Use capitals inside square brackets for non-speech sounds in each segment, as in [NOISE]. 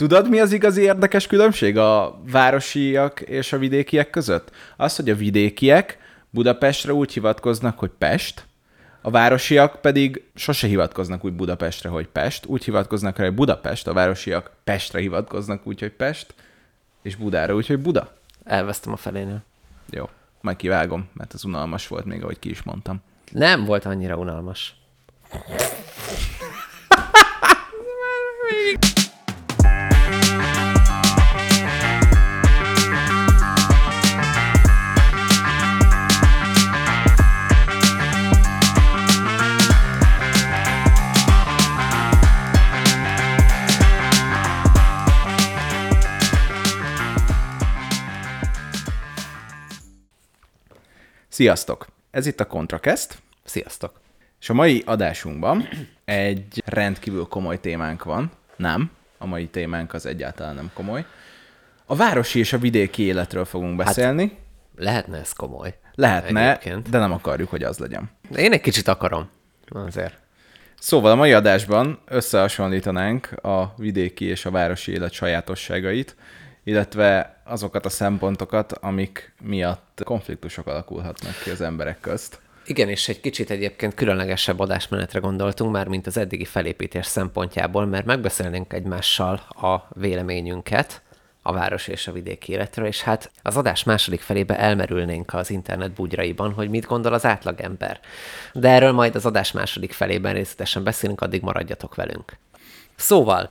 Tudod, mi az igazi érdekes különbség a városiak és a vidékiek között? Az, hogy a vidékiek Budapestre úgy hivatkoznak, hogy Pest, a városiak pedig sose hivatkoznak úgy Budapestre, hogy Pest, úgy hivatkoznak rá, hogy Budapest, a városiak Pestre hivatkoznak úgy, hogy Pest, és Budára úgy, hogy Buda. Elvesztem a felénél. Jó, majd kivágom, mert az unalmas volt még, ahogy ki is mondtam. Nem volt annyira unalmas. [LAUGHS] Sziasztok! Ez itt a ContraCast, Sziasztok! és a mai adásunkban egy rendkívül komoly témánk van. Nem, a mai témánk az egyáltalán nem komoly. A városi és a vidéki életről fogunk beszélni. Lehetne ez komoly. Lehetne, Egyébként. de nem akarjuk, hogy az legyen. Én egy kicsit akarom. Azért. Szóval a mai adásban összehasonlítanánk a vidéki és a városi élet sajátosságait, illetve azokat a szempontokat, amik miatt konfliktusok alakulhatnak ki az emberek közt. Igen, és egy kicsit egyébként különlegesebb adásmenetre gondoltunk már, mint az eddigi felépítés szempontjából, mert megbeszélnénk egymással a véleményünket a város és a vidéki életről, és hát az adás második felébe elmerülnénk az internet bugyraiban, hogy mit gondol az átlagember. De erről majd az adás második felében részletesen beszélünk, addig maradjatok velünk. Szóval,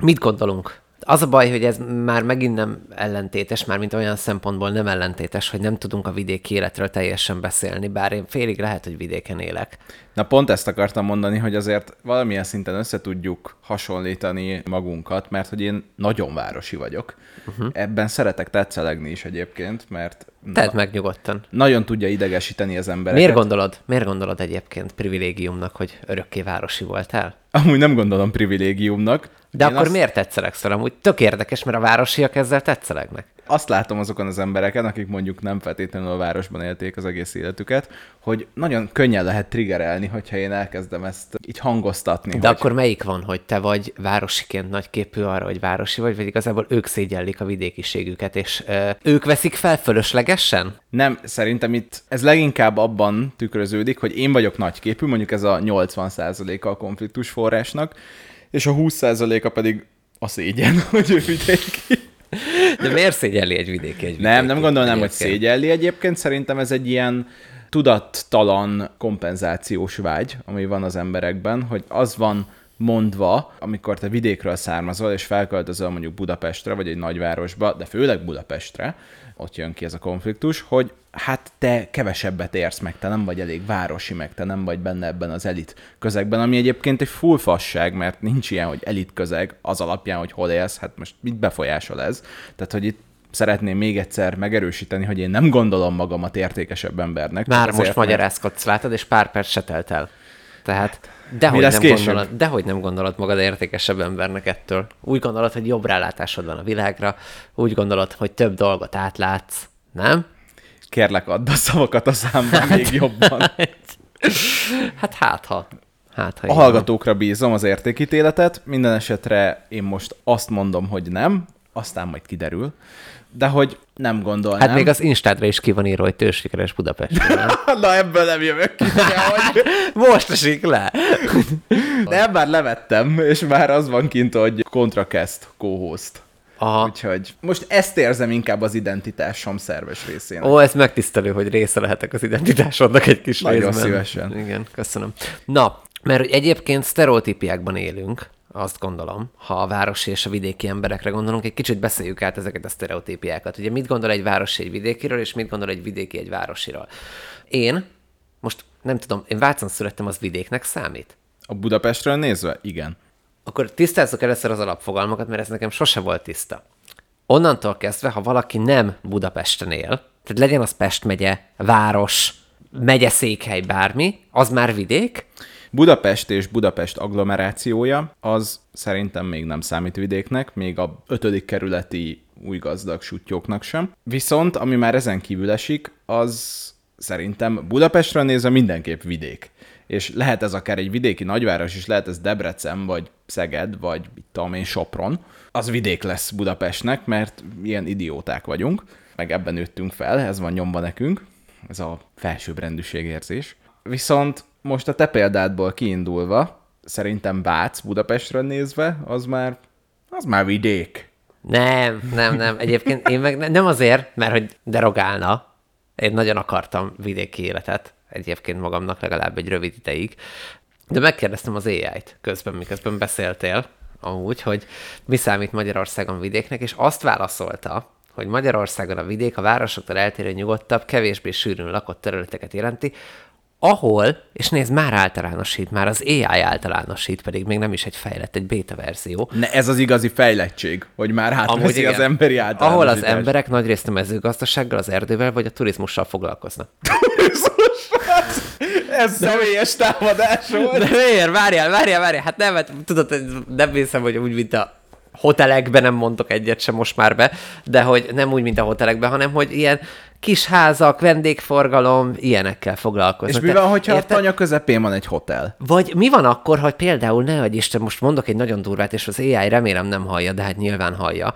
mit gondolunk az a baj, hogy ez már megint nem ellentétes, már mint olyan szempontból nem ellentétes, hogy nem tudunk a vidéki életről teljesen beszélni, bár én félig lehet, hogy vidéken élek. Na pont ezt akartam mondani, hogy azért valamilyen szinten össze tudjuk hasonlítani magunkat, mert hogy én nagyon városi vagyok. Uh-huh. Ebben szeretek tetszelegni is egyébként, mert Tedd meg nyugodtan. nagyon tudja idegesíteni az embereket. Miért gondolod, miért gondolod egyébként privilégiumnak, hogy örökké városi voltál? Amúgy nem gondolom privilégiumnak. De Én akkor azt, miért tetszelegsz fel? Amúgy tök érdekes, mert a városiak ezzel tetszelegnek. Azt látom azokon az embereken, akik mondjuk nem feltétlenül a városban élték az egész életüket, hogy nagyon könnyen lehet triggerelni, hogyha én elkezdem ezt így hangoztatni. De hogy... akkor melyik van, hogy te vagy városiként nagyképű arra, hogy városi vagy, vagy igazából ők szégyellik a vidékiségüket, és ö, ők veszik fel fölöslegesen? Nem, szerintem itt ez leginkább abban tükröződik, hogy én vagyok nagyképű, mondjuk ez a 80%-a a konfliktus forrásnak, és a 20%-a pedig a szégyen, [LAUGHS] hogy ő vidéki. De miért szégyelli egy vidéki egy Nem, nem gondolnám, hogy egyébként? szégyelli egyébként, szerintem ez egy ilyen tudattalan kompenzációs vágy, ami van az emberekben, hogy az van mondva, amikor te vidékről származol, és felköltözöl mondjuk Budapestre, vagy egy nagyvárosba, de főleg Budapestre, ott jön ki ez a konfliktus, hogy hát te kevesebbet érsz meg, te nem vagy elég városi meg, te nem vagy benne ebben az elit közegben, ami egyébként egy full fasság, mert nincs ilyen, hogy elit közeg az alapján, hogy hol élsz, hát most mit befolyásol ez? Tehát, hogy itt szeretném még egyszer megerősíteni, hogy én nem gondolom magamat értékesebb embernek. Már azért, most mert- magyarázkodsz, látod, és pár perc se telt el. Tehát dehogy lesz nem, később? gondolod, dehogy nem gondolod magad értékesebb embernek ettől. Úgy gondolod, hogy jobb rálátásod van a világra, úgy gondolod, hogy több dolgot átlátsz, nem? Kérlek, add a szavakat a számban még jobban. [LAUGHS] Hát hát ha. Hát ha A hallgatókra bízom az értékítéletet, minden esetre én most azt mondom, hogy nem, aztán majd kiderül, de hogy nem gondolnám. Hát még az Instádra is ki van írva, hogy tősikeres Budapesten. [LAUGHS] Na ebből nem jövök ki, hogy... [LAUGHS] Most esik le. De már levettem, és már az van kint, hogy ContraCast co-host. Aha. Úgyhogy most ezt érzem inkább az identitásom szerves részén. Ó, ez megtisztelő, hogy része lehetek az identitásodnak egy kis Nagyon részben. szívesen. Igen, köszönöm. Na, mert egyébként sztereotípiákban élünk, azt gondolom, ha a városi és a vidéki emberekre gondolunk, egy kicsit beszéljük át ezeket a sztereotípiákat. Ugye mit gondol egy városi egy vidékiről, és mit gondol egy vidéki egy városiról? Én, most nem tudom, én Vácon születtem, az vidéknek számít? A Budapestről nézve? Igen. Akkor tisztázzuk először az alapfogalmakat, mert ez nekem sose volt tiszta. Onnantól kezdve, ha valaki nem Budapesten él, tehát legyen az Pest megye, város, megyeszékhely, bármi, az már vidék, Budapest és Budapest agglomerációja, az szerintem még nem számít vidéknek, még a ötödik kerületi új gazdag sutyóknak sem. Viszont, ami már ezen kívül esik, az szerintem Budapestre nézve mindenképp vidék. És lehet ez akár egy vidéki nagyváros is, lehet ez Debrecen, vagy Szeged, vagy mit tudom én, Sopron, az vidék lesz Budapestnek, mert ilyen idióták vagyunk, meg ebben nőttünk fel, ez van nyomva nekünk, ez a felsőbbrendűség érzés. Viszont most a te példádból kiindulva, szerintem Bác Budapestről nézve, az már, az már vidék. Nem, nem, nem. Egyébként én meg nem azért, mert hogy derogálna. Én nagyon akartam vidéki életet, egyébként magamnak legalább egy rövid ideig. De megkérdeztem az AI-t közben, miközben beszéltél, amúgy, hogy mi számít Magyarországon vidéknek, és azt válaszolta, hogy Magyarországon a vidék a városoktól eltérő nyugodtabb, kevésbé sűrűn lakott területeket jelenti, ahol, és nézd, már általánosít, már az AI általánosít, pedig még nem is egy fejlett, egy beta verzió. Ne, ez az igazi fejlettség, hogy már átveszi az emberi általánosítást. Ahol az emberek nagyrészt a mezőgazdasággal, az erdővel vagy a turizmussal foglalkoznak. [LAUGHS] [LAUGHS] ez személyes támadás volt. De miért? Várjál, várjál, várjál. Hát nem, hát tudod, nem hiszem, hogy úgy, mint a hotelekben nem mondok egyet sem most már be, de hogy nem úgy, mint a hotelekben, hanem hogy ilyen kis házak, vendégforgalom, ilyenekkel foglalkoznak. És mi van, hogyha érte? a tanya közepén van egy hotel? Vagy mi van akkor, hogy például, ne hogy Isten, most mondok egy nagyon durvát, és az AI remélem nem hallja, de hát nyilván hallja,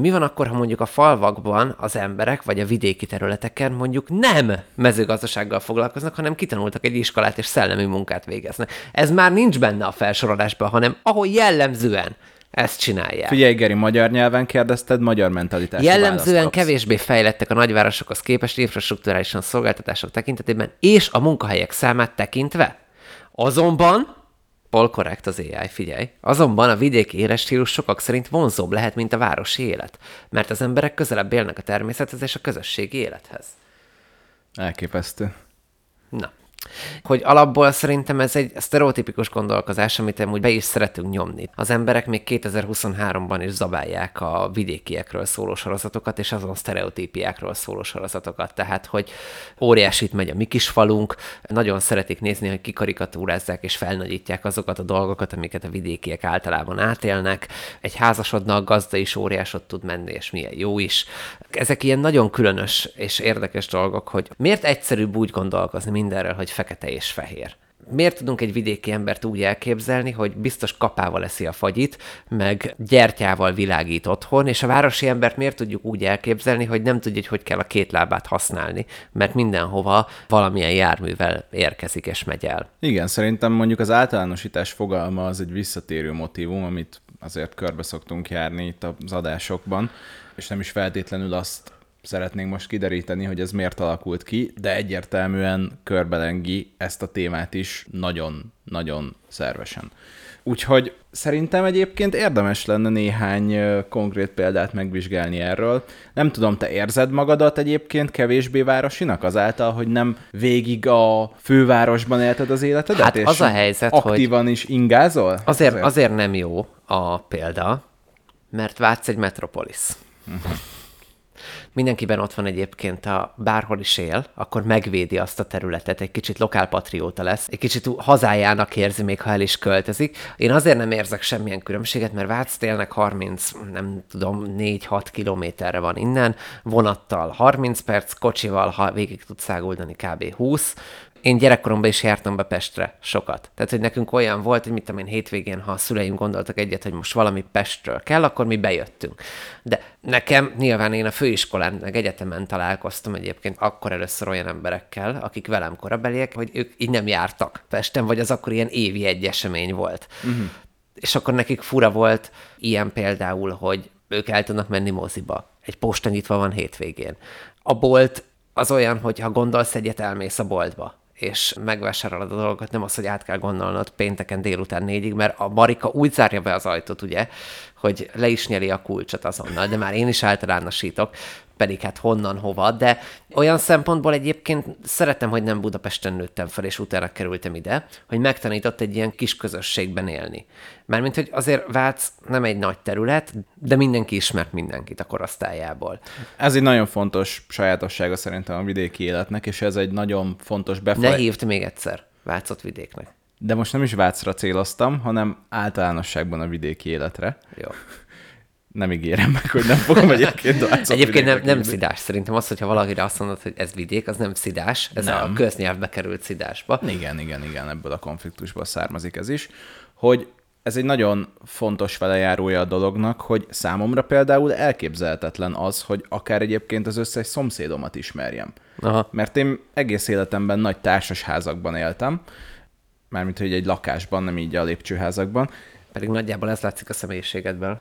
mi van akkor, ha mondjuk a falvakban az emberek, vagy a vidéki területeken mondjuk nem mezőgazdasággal foglalkoznak, hanem kitanultak egy iskolát és szellemi munkát végeznek. Ez már nincs benne a felsorolásban, hanem ahol jellemzően ezt csinálják. Figyelj, Geri, magyar nyelven kérdezted, magyar mentalitás. Jellemzően kevésbé fejlettek a nagyvárosokhoz képest infrastruktúrálisan szolgáltatások tekintetében és a munkahelyek számát tekintve. Azonban Paul korrekt az AI, figyelj. Azonban a vidéki életstílus sokak szerint vonzóbb lehet, mint a városi élet, mert az emberek közelebb élnek a természethez és a közösségi élethez. Elképesztő. Na, hogy alapból szerintem ez egy sztereotipikus gondolkozás, amit amúgy be is szeretünk nyomni. Az emberek még 2023-ban is zabálják a vidékiekről szóló sorozatokat, és azon sztereotípiákról szóló sorozatokat. Tehát, hogy óriásit megy a mi kis falunk, nagyon szeretik nézni, hogy kikarikatúrázzák és felnagyítják azokat a dolgokat, amiket a vidékiek általában átélnek. Egy házasodnak gazda is óriásot tud menni, és milyen jó is. Ezek ilyen nagyon különös és érdekes dolgok, hogy miért egyszerűbb úgy gondolkozni mindenről, hogy fekete és fehér. Miért tudunk egy vidéki embert úgy elképzelni, hogy biztos kapával eszi a fagyit, meg gyertyával világít otthon, és a városi embert miért tudjuk úgy elképzelni, hogy nem tudja, hogy hogy kell a két lábát használni, mert mindenhova valamilyen járművel érkezik és megy el. Igen, szerintem mondjuk az általánosítás fogalma az egy visszatérő motivum, amit azért körbe szoktunk járni itt az adásokban, és nem is feltétlenül azt szeretnénk most kideríteni, hogy ez miért alakult ki, de egyértelműen körbelengi ezt a témát is nagyon-nagyon szervesen. Úgyhogy szerintem egyébként érdemes lenne néhány konkrét példát megvizsgálni erről. Nem tudom, te érzed magadat egyébként kevésbé városinak azáltal, hogy nem végig a fővárosban élted az életedet? Hát és az a helyzet, aktívan hogy is ingázol? Azért, azért? azért nem jó a példa, mert Vác egy metropolis. Mindenkiben ott van egyébként, a bárhol is él, akkor megvédi azt a területet, egy kicsit lokálpatrióta lesz, egy kicsit hazájának érzi, még ha el is költözik. Én azért nem érzek semmilyen különbséget, mert Vác télnek 30, nem tudom, 4-6 kilométerre van innen, vonattal 30 perc, kocsival, ha végig tudsz száguldani, kb. 20, én gyerekkoromban is jártam be Pestre sokat. Tehát, hogy nekünk olyan volt, hogy mit tudom én hétvégén, ha a szüleim gondoltak egyet, hogy most valami Pestről kell, akkor mi bejöttünk. De nekem nyilván én a főiskolán, meg egyetemen találkoztam egyébként akkor először olyan emberekkel, akik velem korabeliek, hogy ők így nem jártak Pesten, vagy az akkor ilyen évi egy esemény volt. Uh-huh. És akkor nekik fura volt ilyen például, hogy ők el tudnak menni moziba. Egy posta nyitva van hétvégén. A bolt az olyan, hogy ha gondolsz egyet, elmész a boltba és megvásárolod a dolgokat, nem az, hogy át kell gondolnod pénteken délután négyig, mert a Marika úgy zárja be az ajtót, ugye, hogy le is nyeli a kulcsot azonnal, de már én is általánosítok, pedig hát honnan, hova, de olyan szempontból egyébként szeretem, hogy nem Budapesten nőttem fel, és utána kerültem ide, hogy megtanított egy ilyen kis közösségben élni. Mármint, hogy azért Vác nem egy nagy terület, de mindenki ismert mindenkit a korosztályából. Ez egy nagyon fontos sajátossága szerintem a vidéki életnek, és ez egy nagyon fontos befaj... Ne hívd még egyszer Vácot vidéknek. De most nem is Vácra céloztam, hanem általánosságban a vidéki életre. Jó Nem ígérem meg, hogy nem fogom egyébként [LAUGHS] Dálcot Egyébként nem, nem szidás. Szerintem az, hogyha valakire azt mondod, hogy ez vidék, az nem szidás, ez Nem. a köznyelvbe került szidásba. Igen, igen, igen, ebből a konfliktusból származik ez is, hogy ez egy nagyon fontos velejárója a dolognak, hogy számomra például elképzelhetetlen az, hogy akár egyébként az összes szomszédomat ismerjem. Aha. Mert én egész életemben nagy társasházakban éltem, mármint, hogy egy lakásban, nem így a lépcsőházakban. Pedig nagyjából ez látszik a személyiségedből.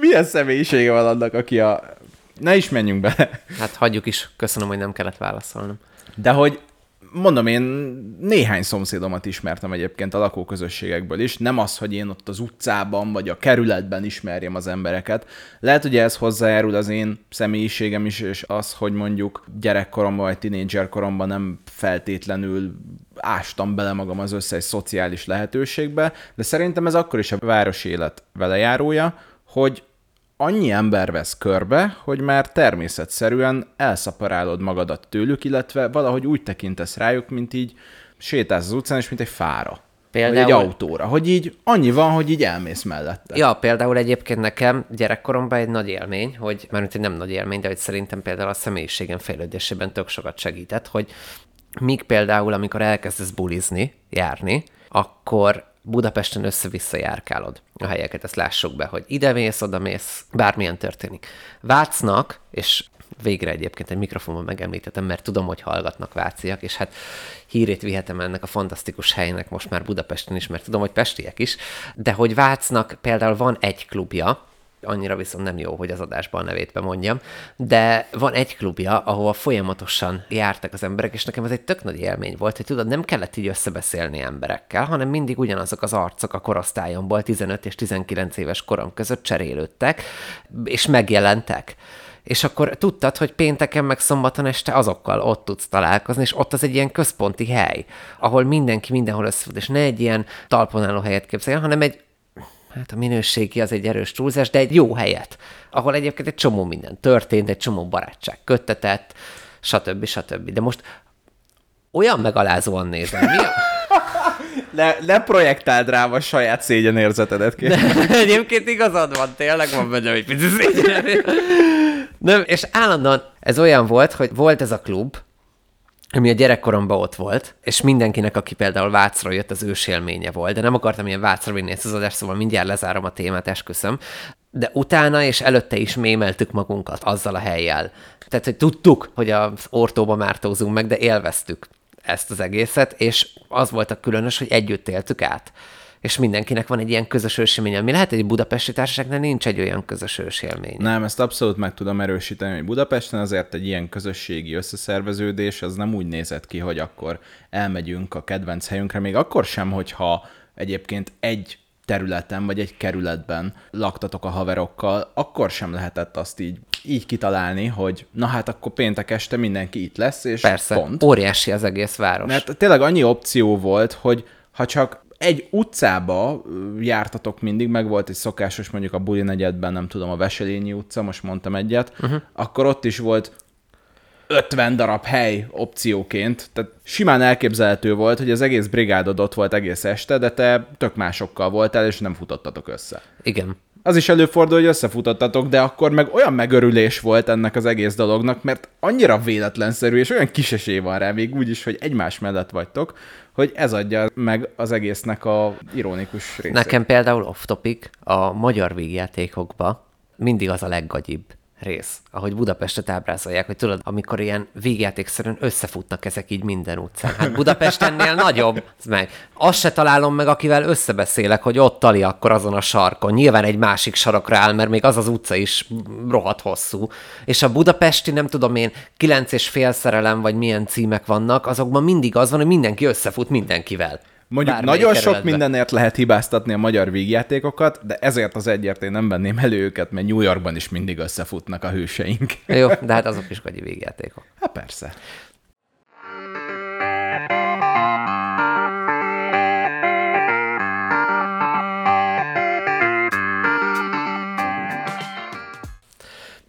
Milyen személyisége van annak, aki a... Ne is menjünk bele. Hát hagyjuk is. Köszönöm, hogy nem kellett válaszolnom. De hogy mondom, én néhány szomszédomat ismertem egyébként a lakóközösségekből is. Nem az, hogy én ott az utcában vagy a kerületben ismerjem az embereket. Lehet, hogy ez hozzájárul az én személyiségem is, és az, hogy mondjuk gyerekkoromban vagy tinédzserkoromban nem feltétlenül ástam bele magam az összes szociális lehetőségbe, de szerintem ez akkor is a városi élet velejárója, hogy annyi ember vesz körbe, hogy már természetszerűen elszaparálod magadat tőlük, illetve valahogy úgy tekintesz rájuk, mint így sétálsz az utcán, és mint egy fára. Például... Vagy egy autóra. Hogy így annyi van, hogy így elmész mellette. Ja, például egyébként nekem gyerekkoromban egy nagy élmény, hogy, mert hogy nem nagy élmény, de hogy szerintem például a személyiségem fejlődésében tök sokat segített, hogy míg például, amikor elkezdesz bulizni, járni, akkor Budapesten össze-vissza járkálod a helyeket, ezt lássuk be, hogy ide mész, oda mész, bármilyen történik. Vácnak, és végre egyébként egy mikrofonban megemlítettem, mert tudom, hogy hallgatnak váciak, és hát hírét vihetem ennek a fantasztikus helynek most már Budapesten is, mert tudom, hogy pestiek is, de hogy Vácnak például van egy klubja, annyira viszont nem jó, hogy az adásban a nevét bemondjam, de van egy klubja, ahova folyamatosan jártak az emberek, és nekem ez egy tök nagy élmény volt, hogy tudod, nem kellett így összebeszélni emberekkel, hanem mindig ugyanazok az arcok a korosztályomból, 15 és 19 éves korom között cserélődtek, és megjelentek. És akkor tudtad, hogy pénteken meg szombaton este azokkal ott tudsz találkozni, és ott az egy ilyen központi hely, ahol mindenki mindenhol összefut, és ne egy ilyen talpon álló helyet képzeljen, hanem egy hát a minőségi az egy erős túlzás, de egy jó helyet, ahol egyébként egy csomó minden történt, egy csomó barátság köttetett, stb. stb. De most olyan megalázóan nézem. Mi a... [LAUGHS] Le, ne projektáld rám a saját szégyenérzetedet, kérlek. [LAUGHS] Egyébként igazad van, tényleg van benne egy pici szégyen. Nem, és állandóan ez olyan volt, hogy volt ez a klub, ami a gyerekkoromban ott volt, és mindenkinek, aki például Vácról jött, az ősélménye volt, de nem akartam ilyen Vácra vinni ezt az adást, szóval mindjárt lezárom a témát, esküszöm. De utána és előtte is mémeltük magunkat azzal a helyjel. Tehát, hogy tudtuk, hogy az ortóba mártózunk meg, de élveztük ezt az egészet, és az volt a különös, hogy együtt éltük át. És mindenkinek van egy ilyen közös ősélmény, ami lehet, hogy egy budapesti társaságnál nincs egy olyan közös ősélmény. Nem, ezt abszolút meg tudom erősíteni, hogy Budapesten azért egy ilyen közösségi összeszerveződés az nem úgy nézett ki, hogy akkor elmegyünk a kedvenc helyünkre, még akkor sem, hogyha egyébként egy területen vagy egy kerületben laktatok a haverokkal, akkor sem lehetett azt így, így kitalálni, hogy na hát akkor péntek este mindenki itt lesz, és Persze, pont. óriási az egész város. Mert tényleg annyi opció volt, hogy ha csak egy utcába jártatok mindig, meg volt egy szokásos mondjuk a Buli negyedben, nem tudom, a Veselényi utca, most mondtam egyet, uh-huh. akkor ott is volt 50 darab hely opcióként, tehát simán elképzelhető volt, hogy az egész brigádod ott volt egész este, de te tök másokkal voltál, és nem futottatok össze. Igen. Az is előfordul, hogy összefutottatok, de akkor meg olyan megörülés volt ennek az egész dolognak, mert annyira véletlenszerű, és olyan kis esély van rá, még úgy is, hogy egymás mellett vagytok, hogy ez adja meg az egésznek a ironikus részét. Nekem például off-topic a magyar vígjátékokban mindig az a leggagyibb rész, ahogy Budapestet ábrázolják, hogy tudod, amikor ilyen vígjátékszerűen összefutnak ezek így minden utcán. Hát Budapestennél nagyobb, meg. Azt se találom meg, akivel összebeszélek, hogy ott tali akkor azon a sarkon. Nyilván egy másik sarokra áll, mert még az az utca is rohadt hosszú. És a budapesti, nem tudom én, kilenc és fél szerelem, vagy milyen címek vannak, azokban mindig az van, hogy mindenki összefut mindenkivel. Mondjuk Bármelyik nagyon sok mindenért lehet hibáztatni a magyar vígjátékokat, de ezért az egyért én nem venném elő őket, mert New Yorkban is mindig összefutnak a hőseink. Jó, de hát azok is gagyi végjátékok. Hát persze.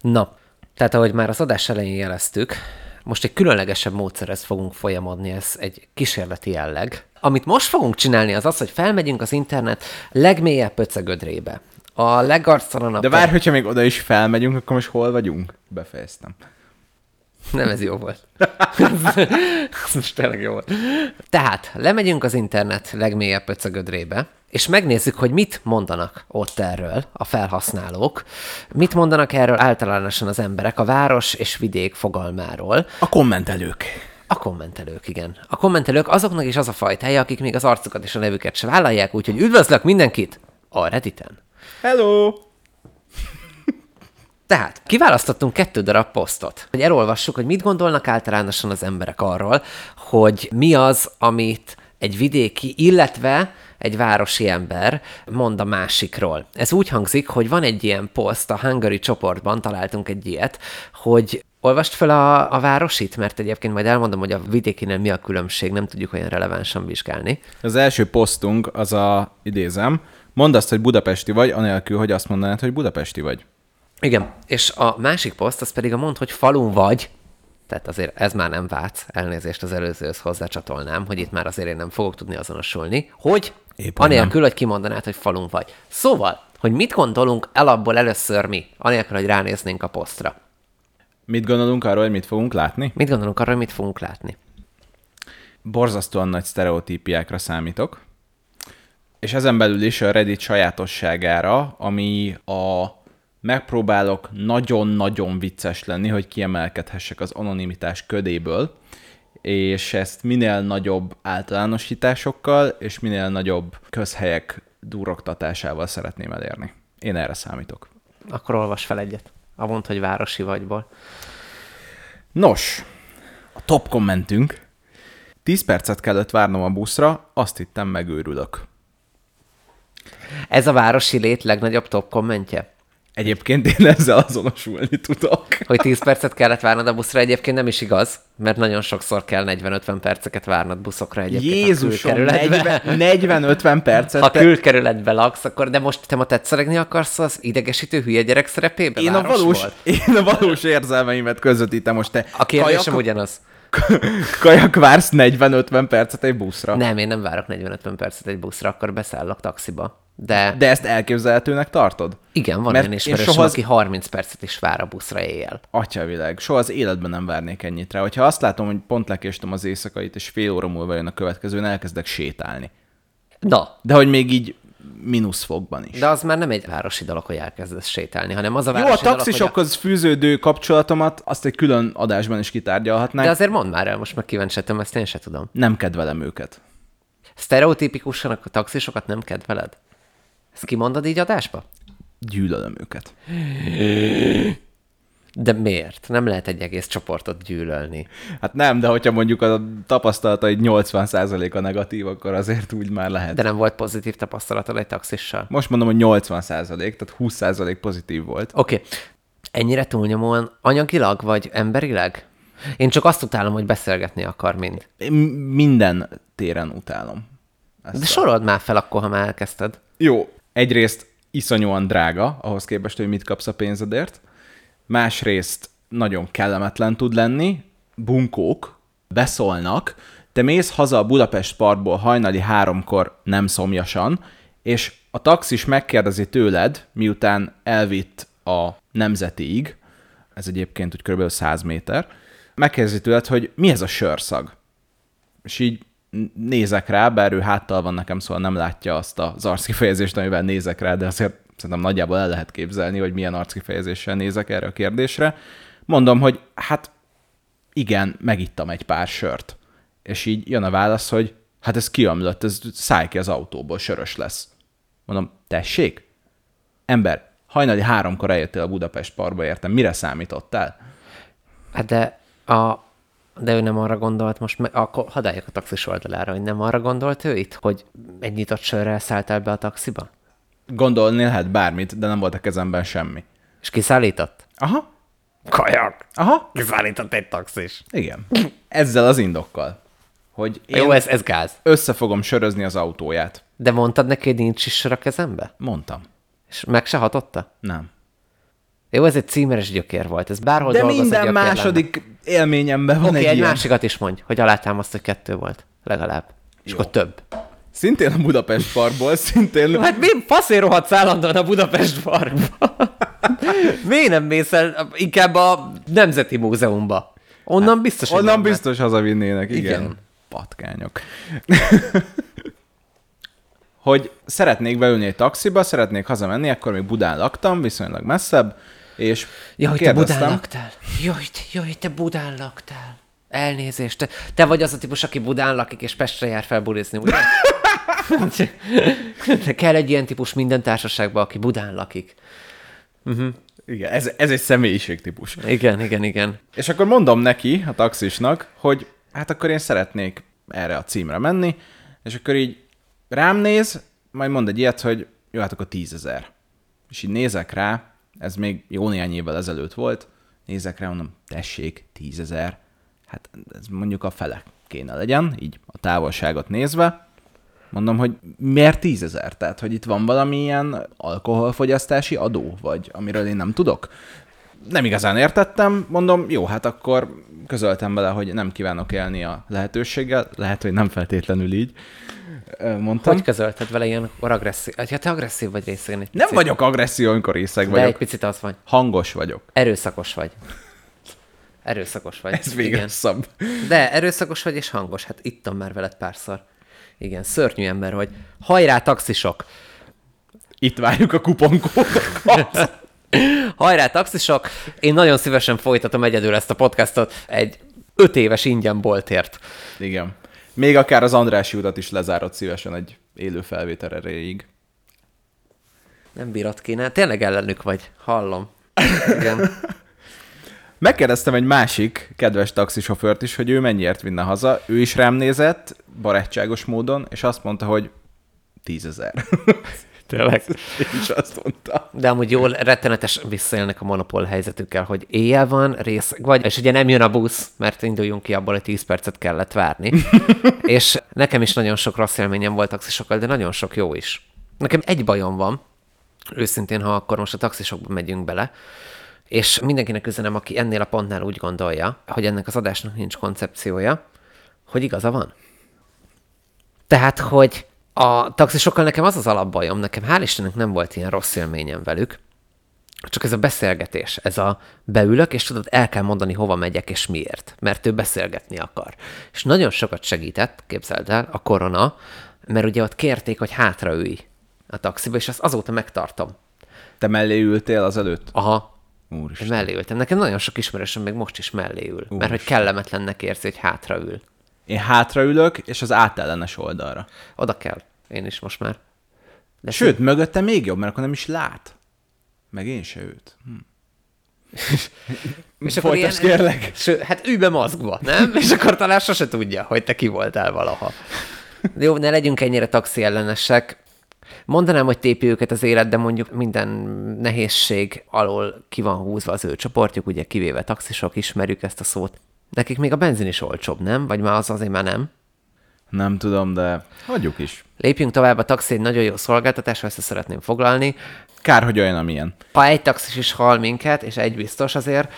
Na, tehát ahogy már az adás elején jeleztük, most egy különlegesebb módszerhez fogunk folyamodni, ez egy kísérleti jelleg. Amit most fogunk csinálni, az az, hogy felmegyünk az internet legmélyebb pöcegödrébe. A legarctalanabb... De várj, hogyha még oda is felmegyünk, akkor most hol vagyunk? Befejeztem. Nem, ez jó volt. [LAUGHS] ez most tényleg jó volt. Tehát, lemegyünk az internet legmélyebb pöcögödrébe, és megnézzük, hogy mit mondanak ott erről a felhasználók, mit mondanak erről általánosan az emberek a város és vidék fogalmáról. A kommentelők. A kommentelők, igen. A kommentelők azoknak is az a fajtája, akik még az arcukat és a nevüket se vállalják, úgyhogy üdvözlök mindenkit a Redditen. Hello! Tehát kiválasztottunk kettő darab posztot, hogy elolvassuk, hogy mit gondolnak általánosan az emberek arról, hogy mi az, amit egy vidéki, illetve egy városi ember mond a másikról. Ez úgy hangzik, hogy van egy ilyen poszt, a Hungary csoportban találtunk egy ilyet, hogy Olvast fel a, a városit, mert egyébként majd elmondom, hogy a vidékinél mi a különbség, nem tudjuk olyan relevánsan vizsgálni. Az első posztunk az a, idézem, mondd azt, hogy budapesti vagy, anélkül, hogy azt mondanád, hogy budapesti vagy. Igen, és a másik poszt az pedig a mond, hogy falun vagy, tehát azért ez már nem vác, elnézést az előzőhöz hozzácsatolnám, hogy itt már azért én nem fogok tudni azonosulni, hogy Éppen anélkül, nem. hogy kimondanád, hogy falun vagy. Szóval, hogy mit gondolunk alapból először mi, anélkül, hogy ránéznénk a posztra. Mit gondolunk arról, hogy mit fogunk látni? Mit gondolunk arról, hogy mit fogunk látni? Borzasztóan nagy sztereotípiákra számítok. És ezen belül is a Reddit sajátosságára, ami a megpróbálok nagyon-nagyon vicces lenni, hogy kiemelkedhessek az anonimitás ködéből, és ezt minél nagyobb általánosításokkal és minél nagyobb közhelyek durogtatásával szeretném elérni. Én erre számítok. Akkor olvas fel egyet. A mond, hogy városi vagyból. Nos, a top kommentünk. 10 percet kellett várnom a buszra, azt hittem megőrülök. Ez a városi lét legnagyobb top kommentje? Egyébként én ezzel azonosulni tudok. Hogy 10 percet kellett várnod a buszra, egyébként nem is igaz, mert nagyon sokszor kell 40-50 perceket várnod buszokra egyébként. Jézusom, a külkerületbe. 40-50 percet. Ha te- külkerületbe laksz, akkor de most te ma tetszelegni akarsz az idegesítő hülye gyerek szerepébe? én a, valós, én a valós érzelmeimet közvetítem most te. A kérdésem kajak, ugyanaz. [LAUGHS] kajak vársz 40-50 percet egy buszra. Nem, én nem várok 40-50 percet egy buszra, akkor beszállok taxiba. De, de ezt elképzelhetőnek tartod? igen, van mert olyan ismerősöm, soha az- aki 30 percet is vár a buszra éjjel. Atyavilág, soha az életben nem várnék ennyit rá. Hogyha azt látom, hogy pont lekéstem az éjszakait, és fél óra múlva jön a következőn, elkezdek sétálni. Na, De hogy még így mínuszfokban is. de az már nem egy városi dolog, hogy elkezdesz sétálni, hanem az a Jó, a városi dolog, hogy taxisokhoz fűződő kapcsolatomat azt egy külön adásban is kitárgyalhatnánk. De azért mondd már el, most meg kíváncsiatom, ezt én se tudom. Nem kedvelem őket. Sztereotipikusan a taxisokat nem kedveled? Ezt kimondod így adásba? Gyűlölöm őket. De miért? Nem lehet egy egész csoportot gyűlölni. Hát nem, de hogyha mondjuk a tapasztalata egy 80%-a negatív, akkor azért úgy már lehet. De nem volt pozitív tapasztalatod egy taxissal? Most mondom, hogy 80%, tehát 20% pozitív volt. Oké. Okay. Ennyire túlnyomóan anyagilag vagy emberileg? Én csak azt utálom, hogy beszélgetni akar mind. Én minden téren utálom. Ezt De a- sorold már fel akkor, ha már elkezdted. Jó, egyrészt iszonyúan drága, ahhoz képest, hogy mit kapsz a pénzedért. Másrészt nagyon kellemetlen tud lenni, bunkók, beszólnak, te mész haza a Budapest parkból hajnali háromkor nem szomjasan, és a taxis megkérdezi tőled, miután elvitt a nemzetiig, ez egyébként úgy kb. 100 méter, megkérdezi tőled, hogy mi ez a sörszag. És így nézek rá, bár ő háttal van nekem, szóval nem látja azt az arckifejezést, amivel nézek rá, de azért szerintem nagyjából el lehet képzelni, hogy milyen arckifejezéssel nézek erre a kérdésre. Mondom, hogy hát igen, megittam egy pár sört. És így jön a válasz, hogy hát ez kiömlött, ez szállj ki az autóból, sörös lesz. Mondom, tessék? Ember, hajnali háromkor eljöttél a Budapest parkba, értem, mire számítottál? Hát de a... De ő nem arra gondolt most, meg, akkor hadd a taxis oldalára, hogy nem arra gondolt ő itt, hogy egy nyitott sörrel szálltál be a taxiba? Gondolni lehet bármit, de nem volt a kezemben semmi. És kiszállított? Aha, Kajak! aha, Kiszállított egy taxis. Igen. Ezzel az indokkal, hogy én Jó, ez, ez gáz. össze fogom sörözni az autóját. De mondtad neki, hogy nincs is sör a kezembe? Mondtam. És meg se hatotta? Nem. Jó, ez egy címeres gyökér volt. Ez bárhol De dolgoz, minden második élményemben van Oké, egy okay, egy ilyen. másikat is mondj, hogy alátámaszt, hogy kettő volt. Legalább. És Jó. akkor több. Szintén a Budapest Parkból, szintén... Hát mi faszér rohadsz állandóan a Budapest Parkba? Miért nem mész el inkább a Nemzeti Múzeumba? Onnan hát, biztos, Onnan biztos hazavinnének, igen. igen. Patkányok. [LAUGHS] hogy szeretnék beülni egy taxiba, szeretnék hazamenni, akkor még Budán laktam, viszonylag messzebb, és Jaj, te Budán laktál. Jaj, te, jaj, te Budán laktál. Elnézést. Te, te vagy az a típus, aki Budán lakik, és Pestre jár fel bulizni, ugye? [LAUGHS] de kell egy ilyen típus minden társaságban, aki Budán lakik. Uh-huh. Igen, ez, ez egy személyiségtípus. Igen, igen, igen. És akkor mondom neki, a taxisnak, hogy hát akkor én szeretnék erre a címre menni, és akkor így rám néz, majd mond egy ilyet, hogy jó, hát akkor tízezer. És így nézek rá, ez még jó néhány évvel ezelőtt volt, nézek rá, mondom, tessék, tízezer. Hát ez mondjuk a fele kéne legyen, így a távolságot nézve. Mondom, hogy miért tízezer? Tehát, hogy itt van valamilyen alkoholfogyasztási adó, vagy amiről én nem tudok? Nem igazán értettem, mondom, jó, hát akkor közöltem vele, hogy nem kívánok élni a lehetőséggel, lehet, hogy nem feltétlenül így mondtam. Hogy közölted vele ilyen agresszív? Hát te agresszív vagy részegen egy picit. Nem vagyok agresszív, amikor részeg vagyok. De egy picit az vagy. Hangos vagyok. Erőszakos vagy. Erőszakos vagy. Ez még rosszabb. De erőszakos vagy és hangos. Hát ittam már veled párszor. Igen, szörnyű ember vagy. Hajrá, taxisok! Itt várjuk a kuponkódokat. [LAUGHS] Hajrá, taxisok! Én nagyon szívesen folytatom egyedül ezt a podcastot egy öt éves ingyen boltért. Igen. Még akár az Andrási utat is lezárod szívesen egy élő felvétel erejéig. Nem bírat kéne. Tényleg ellenük vagy. Hallom. Igen. [LAUGHS] Megkérdeztem egy másik kedves taxisofőrt is, hogy ő mennyiért vinne haza. Ő is rám nézett, barátságos módon, és azt mondta, hogy tízezer. [LAUGHS] Tényleg. Én is azt mondta. De amúgy jól rettenetes visszaélnek a monopól helyzetükkel, hogy éjjel van, rész, vagy, és ugye nem jön a busz, mert induljunk ki abból, hogy 10 percet kellett várni. [LAUGHS] és nekem is nagyon sok rossz élményem volt taxisokkal, de nagyon sok jó is. Nekem egy bajom van, őszintén, ha akkor most a taxisokba megyünk bele, és mindenkinek üzenem, aki ennél a pontnál úgy gondolja, hogy ennek az adásnak nincs koncepciója, hogy igaza van. Tehát, hogy a taxisokkal nekem az az alapbajom, nekem hál' Istennek nem volt ilyen rossz élményem velük, csak ez a beszélgetés, ez a beülök, és tudod, el kell mondani, hova megyek és miért, mert ő beszélgetni akar. És nagyon sokat segített, képzeld el, a korona, mert ugye ott kérték, hogy hátraülj a taxiba, és azt azóta megtartom. Te mellé ültél az előtt? Aha. Úristen. Mellé ültem. Nekem nagyon sok ismerősöm még most is mellé ül, Úristen. mert hogy kellemetlennek érzi, hogy hátraül. Én hátraülök, és az átellenes oldalra. Oda kell. Én is most már. De Sőt, szín... mögötte még jobb, mert akkor nem is lát. Meg én se őt. Hm. [LAUGHS] és akkor ilyen, kérlek. Ső, hát ülj be maszkba, nem? és akkor talán sose tudja, hogy te ki voltál valaha. Jó, ne legyünk ennyire taxi ellenesek. Mondanám, hogy tépi őket az élet, de mondjuk minden nehézség alól ki van húzva az ő csoportjuk, ugye kivéve taxisok, ismerjük ezt a szót. Nekik még a benzin is olcsóbb, nem? Vagy már az azért már nem? Nem tudom, de hagyjuk is. Lépjünk tovább, a taxi egy nagyon jó szolgáltatás, ezt szeretném foglalni. Kár, hogy olyan, amilyen. Ha egy taxis is hal minket, és egy biztos azért,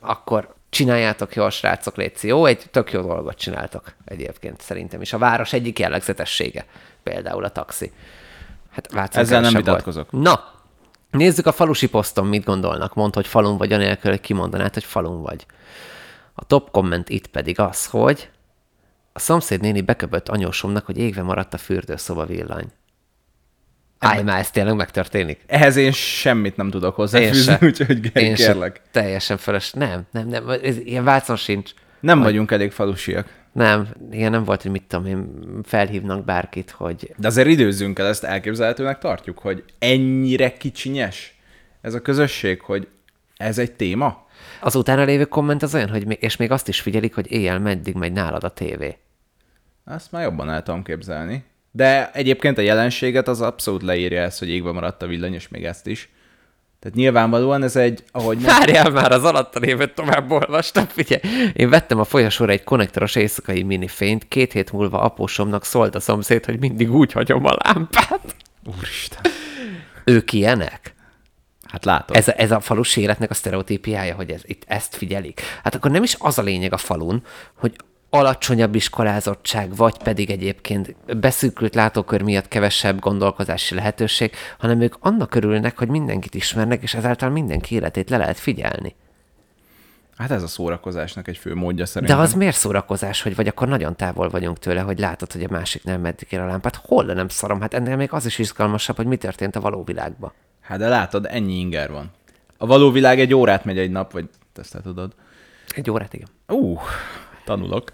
akkor csináljátok jól, srácok, létszi. Jó, egy tök jó dolgot csináltok egyébként szerintem is. A város egyik jellegzetessége, például a taxi. Hát Ezzel nem vitatkozok. Volt. Na, nézzük a falusi poszton, mit gondolnak. Mondd, hogy falun vagy, anélkül, hogy kimondanád, hogy falun vagy. A top komment itt pedig az, hogy a szomszéd néni beköbött anyósomnak, hogy égve maradt a fürdőszoba villany. Állj már, ez tényleg megtörténik. Ehhez én semmit nem tudok hozzáfűzni, úgyhogy én kérlek. Teljesen feles. Nem, nem, nem, ez, ilyen válcon sincs. Nem vagy... vagyunk elég falusiak. Nem, ilyen nem volt, hogy mit tudom én, felhívnak bárkit, hogy... De azért időzzünk el, ezt elképzelhetőnek tartjuk, hogy ennyire kicsinyes ez a közösség, hogy ez egy téma? Az utána lévő komment az olyan, hogy és még azt is figyelik, hogy éjjel meddig megy nálad a tévé. Azt már jobban el tudom képzelni. De egyébként a jelenséget az abszolút leírja ezt, hogy égbe maradt a villany, és még ezt is. Tehát nyilvánvalóan ez egy, ahogy... Várjál már, az alatta lévőt tovább olvastam, figyelj. Én vettem a folyosóra egy konnektoros éjszakai minifényt, két hét múlva apósomnak szólt a szomszéd, hogy mindig úgy hagyom a lámpát. Úristen. Ők ilyenek? Hát látod. Ez, a, ez a falus életnek a sztereotípiája, hogy ez, itt ezt figyelik. Hát akkor nem is az a lényeg a falun, hogy alacsonyabb iskolázottság, vagy pedig egyébként beszűkült látókör miatt kevesebb gondolkozási lehetőség, hanem ők annak örülnek, hogy mindenkit ismernek, és ezáltal mindenki életét le lehet figyelni. Hát ez a szórakozásnak egy fő módja szerintem. De az miért szórakozás, hogy vagy akkor nagyon távol vagyunk tőle, hogy látod, hogy a másik nem meddig ér a lámpát. Hol nem szarom? Hát ennél még az is izgalmasabb, hogy mi történt a való világban. Hát de látod, ennyi inger van. A való világ egy órát megy egy nap, vagy ezt te tudod. Egy órát, igen. Uh, tanulok.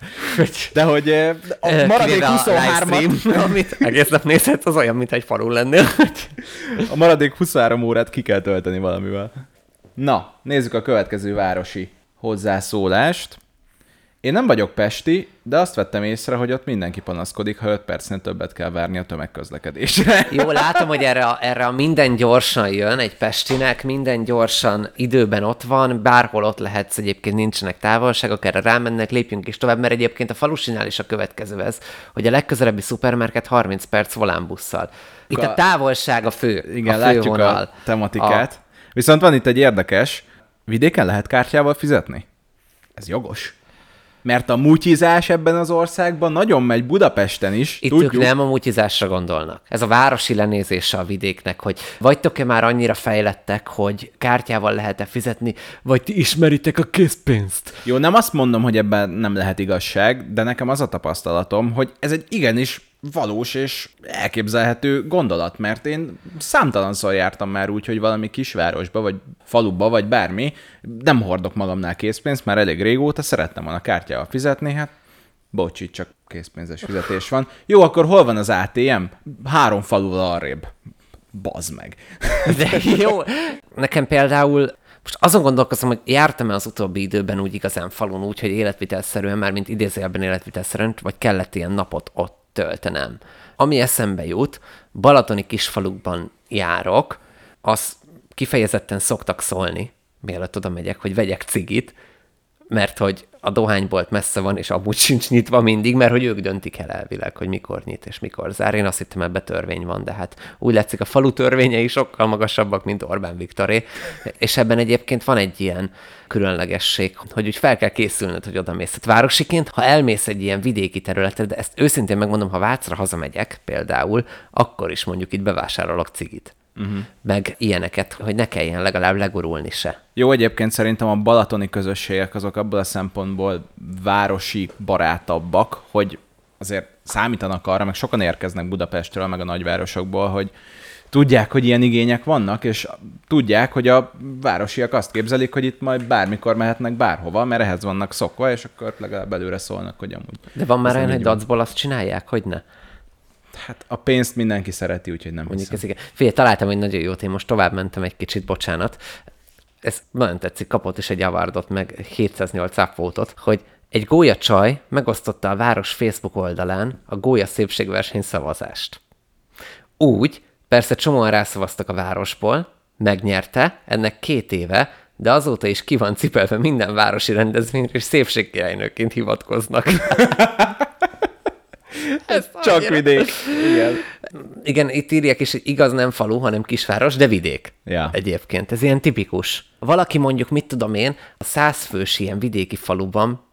De hogy eh, a maradék 23 amit egész nap nézhetsz, az olyan, mint egy falun lennél. a maradék 23 órát ki kell tölteni valamivel. Na, nézzük a következő városi hozzászólást. Én nem vagyok pesti, de azt vettem észre, hogy ott mindenki panaszkodik, ha 5 percnél többet kell várni a tömegközlekedésre. [LAUGHS] Jó, látom, hogy erre a, erre a minden gyorsan jön egy pestinek, minden gyorsan időben ott van, bárhol ott lehetsz, egyébként nincsenek távolságok, erre rámennek, lépjünk is tovább, mert egyébként a falusinál is a következő ez, hogy a legközelebbi szupermarket 30 perc volánbusszal. Itt a, a távolság a fő, Igen, a fő látjuk vonal. a tematikát. A... Viszont van itt egy érdekes, vidéken lehet kártyával fizetni? Ez jogos. Mert a mutyizás ebben az országban nagyon megy Budapesten is. Itt tudjuk. ők nem a mutyizásra gondolnak. Ez a városi lenézése a vidéknek, hogy vagytok-e már annyira fejlettek, hogy kártyával lehet-e fizetni, vagy ti ismeritek a készpénzt. Jó, nem azt mondom, hogy ebben nem lehet igazság, de nekem az a tapasztalatom, hogy ez egy igenis valós és elképzelhető gondolat, mert én számtalanszor jártam már úgy, hogy valami kisvárosba, vagy faluba, vagy bármi, nem hordok magamnál készpénzt, már elég régóta szerettem volna kártyával fizetni, hát bocsi, csak készpénzes fizetés van. Jó, akkor hol van az ATM? Három faluval arrébb. Bazd meg. [LAUGHS] De jó, nekem például most azon gondolkozom, hogy jártam-e az utóbbi időben úgy igazán falun, úgy, hogy életvitelszerűen, már mint idézőjelben életvitelszerűen, vagy kellett ilyen napot ott töltenem. Ami eszembe jut, balatoni kisfalukban járok, az kifejezetten szoktak szólni, mielőtt oda megyek, hogy vegyek cigit, mert hogy a dohánybolt messze van, és amúgy sincs nyitva mindig, mert hogy ők döntik el elvileg, hogy mikor nyit és mikor zár. Én azt hittem, ebbe törvény van, de hát úgy látszik, a falu törvényei sokkal magasabbak, mint Orbán Viktoré, és ebben egyébként van egy ilyen különlegesség, hogy úgy fel kell készülnöd, hogy oda mész. Tehát városiként, ha elmész egy ilyen vidéki területre, de ezt őszintén megmondom, ha Vácra hazamegyek például, akkor is mondjuk itt bevásárolok cigit uh-huh. meg ilyeneket, hogy ne kelljen legalább legurulni se. Jó, egyébként szerintem a balatoni közösségek azok abból a szempontból városi barátabbak, hogy azért számítanak arra, meg sokan érkeznek Budapestről, meg a nagyvárosokból, hogy tudják, hogy ilyen igények vannak, és tudják, hogy a városiak azt képzelik, hogy itt majd bármikor mehetnek bárhova, mert ehhez vannak szokva, és akkor legalább előre szólnak, hogy amúgy. De van már olyan, hogy dacból azt csinálják, hogy ne? Hát a pénzt mindenki szereti, úgyhogy nem Mondjuk ez igen. Figyelj, találtam egy nagyon jót, én most tovább mentem egy kicsit, bocsánat. Ez nagyon tetszik, kapott is egy avardot, meg 708 upvotot, hogy egy gólya csaj megosztotta a város Facebook oldalán a gólya szépségverseny szavazást. Úgy, persze csomóan rászavaztak a városból, megnyerte, ennek két éve, de azóta is ki van cipelve minden városi rendezvényre, és szépségkirálynőként hivatkoznak. [LAUGHS] Ez csak annyira. vidék. Igen. Igen, itt írják is, hogy igaz nem falu, hanem kisváros, de vidék. Ja. Egyébként. Ez ilyen tipikus. Valaki mondjuk, mit tudom én, a százfős ilyen vidéki faluban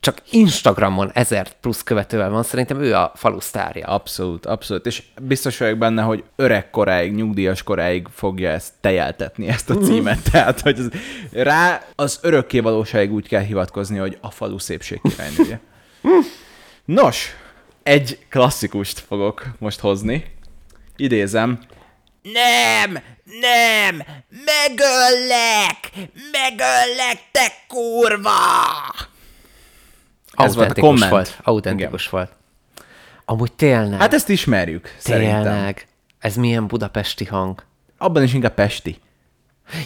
csak Instagramon ezer plusz követővel van, szerintem ő a falu sztárja. Abszolút, abszolút. És biztos vagyok benne, hogy öreg koráig, nyugdíjas koráig fogja ezt tejeltetni, ezt a [LAUGHS] címet. Tehát, hogy az, rá az örökké valóságig úgy kell hivatkozni, hogy a falu szépség királynője. [LAUGHS] Nos, egy klasszikust fogok most hozni. Idézem. Nem, nem, megöllek, megöllek, te kurva! Ez volt a komment. Volt, autentikus Igen. volt. Amúgy tényleg. Hát ezt ismerjük, tényleg. szerintem. Ez milyen budapesti hang. Abban is inkább pesti.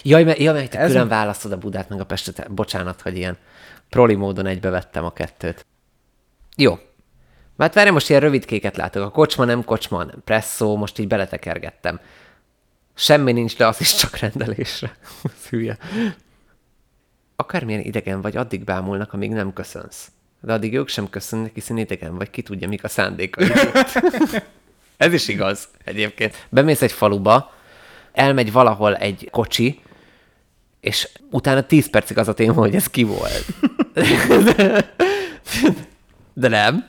Jaj, mert, jaj, mert te Ez külön a... választod a Budát meg a Pestet. Bocsánat, hogy ilyen proli módon egybevettem a kettőt. Jó, Hát várj, most ilyen rövidkéket látok. A kocsma nem kocsma, nem presszó, most így beletekergettem. Semmi nincs, de az is csak rendelésre. [LAUGHS] Hülye. Akármilyen idegen vagy, addig bámulnak, amíg nem köszönsz. De addig ők sem köszönnek, hiszen idegen vagy, ki tudja, mik a szándékai. [LAUGHS] Ez is igaz egyébként. Bemész egy faluba, elmegy valahol egy kocsi, és utána 10 percig az a téma, hogy ez ki volt. [LAUGHS] De nem.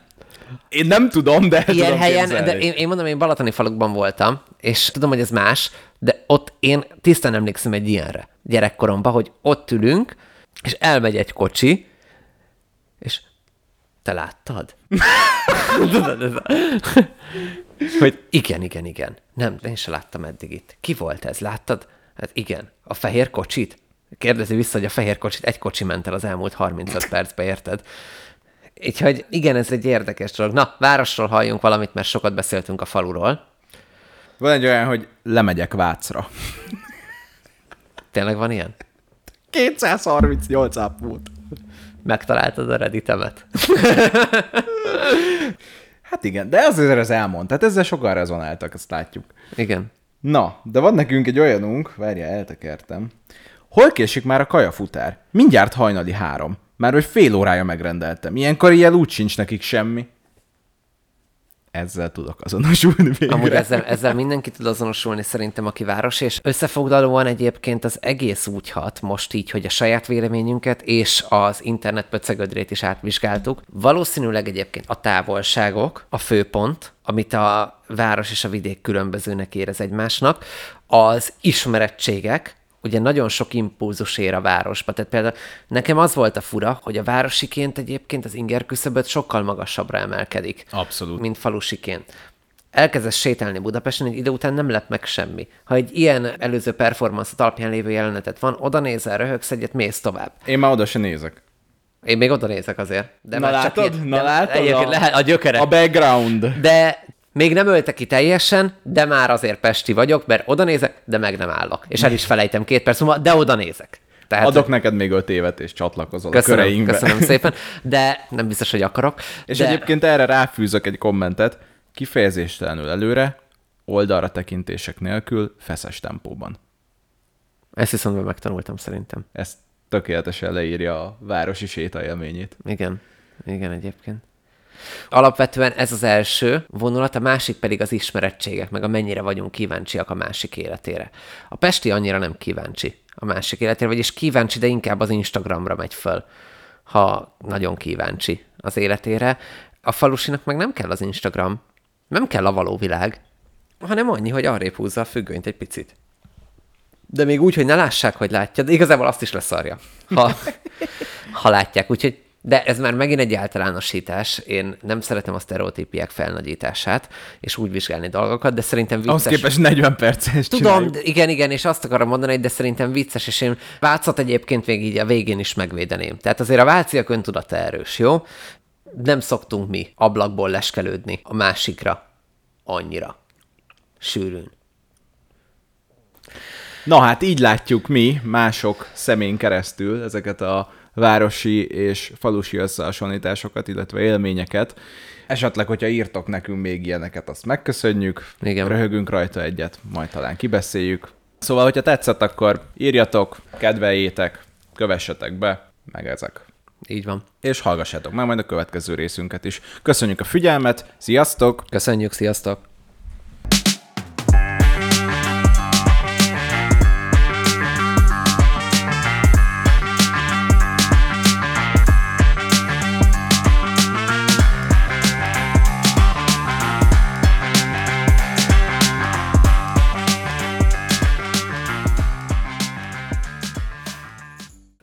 Én nem tudom, de Ilyen tudom helyen, képzelni. de én, én mondom, én balatoni falukban voltam, és tudom, hogy ez más, de ott én tisztán emlékszem egy ilyenre gyerekkoromban, hogy ott ülünk, és elmegy egy kocsi, és te láttad? [LAUGHS] Hogy igen, igen, igen. Nem, én se láttam eddig itt. Ki volt ez? Láttad? Hát igen. A fehér kocsit? Kérdezi vissza, hogy a fehér kocsit egy kocsi ment el az elmúlt 35 percbe, érted? Úgyhogy igen, ez egy érdekes dolog. Na, városról halljunk valamit, mert sokat beszéltünk a faluról. Van egy olyan, hogy lemegyek Vácra. Tényleg van ilyen? 238 app volt. Megtaláltad a Redditemet? Hát igen, de azért ez elmond. Tehát ezzel sokan rezonáltak, ezt látjuk. Igen. Na, de van nekünk egy olyanunk, várja, eltekertem. Hol késik már a kajafutár? Mindjárt hajnali három. Már hogy fél órája megrendeltem. Ilyenkor ilyen úgy sincs nekik semmi. Ezzel tudok azonosulni végre. Amúgy ezzel, ezzel mindenki tud azonosulni szerintem, aki város, és összefoglalóan egyébként az egész úgy hat most így, hogy a saját véleményünket és az internet pöcegödrét is átvizsgáltuk. Valószínűleg egyébként a távolságok a főpont, amit a város és a vidék különbözőnek érez egymásnak, az ismerettségek, ugye nagyon sok impulzus ér a városba. Tehát például nekem az volt a fura, hogy a városiként egyébként az inger küszöböt sokkal magasabbra emelkedik. Abszolút. Mint falusiként. Elkezdesz sétálni Budapesten, egy idő után nem lep meg semmi. Ha egy ilyen előző performance alapján lévő jelenetet van, oda nézel, röhögsz egyet, mész tovább. Én már oda se nézek. Én még oda nézek azért. De Na már csak látod? ilyen- Na de látod? Egyébként A- lehet a gyökere. A background. De még nem öltek ki teljesen, de már azért pesti vagyok, mert oda nézek, de meg nem állok. És el is felejtem két perc múlva, de oda nézek. Tehát Adok neked még öt évet, és csatlakozol a köszönöm, köreinkbe. köszönöm [LAUGHS] szépen, de nem biztos, hogy akarok. És de... egyébként erre ráfűzök egy kommentet, kifejezéstelenül előre, oldalra tekintések nélkül, feszes tempóban. Ezt viszont már megtanultam szerintem. Ez tökéletesen leírja a városi sétaélményét. Igen, igen egyébként. Alapvetően ez az első vonulat, a másik pedig az ismerettségek, meg a mennyire vagyunk kíváncsiak a másik életére. A Pesti annyira nem kíváncsi a másik életére, vagyis kíváncsi, de inkább az Instagramra megy föl, ha nagyon kíváncsi az életére. A falusinak meg nem kell az Instagram, nem kell a való világ, hanem annyi, hogy arrébb húzza a függönyt egy picit. De még úgy, hogy ne lássák, hogy látja, de igazából azt is leszarja, ha, ha látják. Úgyhogy, de ez már megint egy általánosítás. Én nem szeretem a sztereotípiák felnagyítását, és úgy vizsgálni dolgokat, de szerintem Ahhoz vicces. képest 40 perces Tudom, de igen, igen, és azt akarom mondani, de szerintem vicces, és én Vácot egyébként még így a végén is megvédeném. Tehát azért a váciak öntudata erős, jó? Nem szoktunk mi ablakból leskelődni a másikra annyira sűrűn. Na hát így látjuk mi mások szemén keresztül ezeket a városi és falusi összehasonlításokat, illetve élményeket. Esetleg, hogyha írtok nekünk még ilyeneket, azt megköszönjük, Igen. röhögünk rajta egyet, majd talán kibeszéljük. Szóval, hogyha tetszett, akkor írjatok, kedveljétek, kövessetek be, meg ezek. Így van. És hallgassátok meg majd a következő részünket is. Köszönjük a figyelmet, sziasztok! Köszönjük, sziasztok!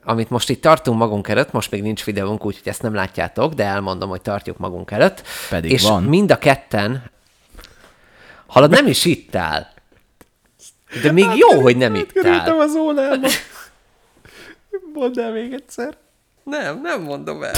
Amit most itt tartunk magunk előtt, most még nincs videónk, úgyhogy ezt nem látjátok, de elmondom, hogy tartjuk magunk előtt. Pedig és van. mind a ketten, halad nem is ittál. De még jó, hogy nem ittál. az ólába. Mondd el még egyszer. Nem, nem mondom el.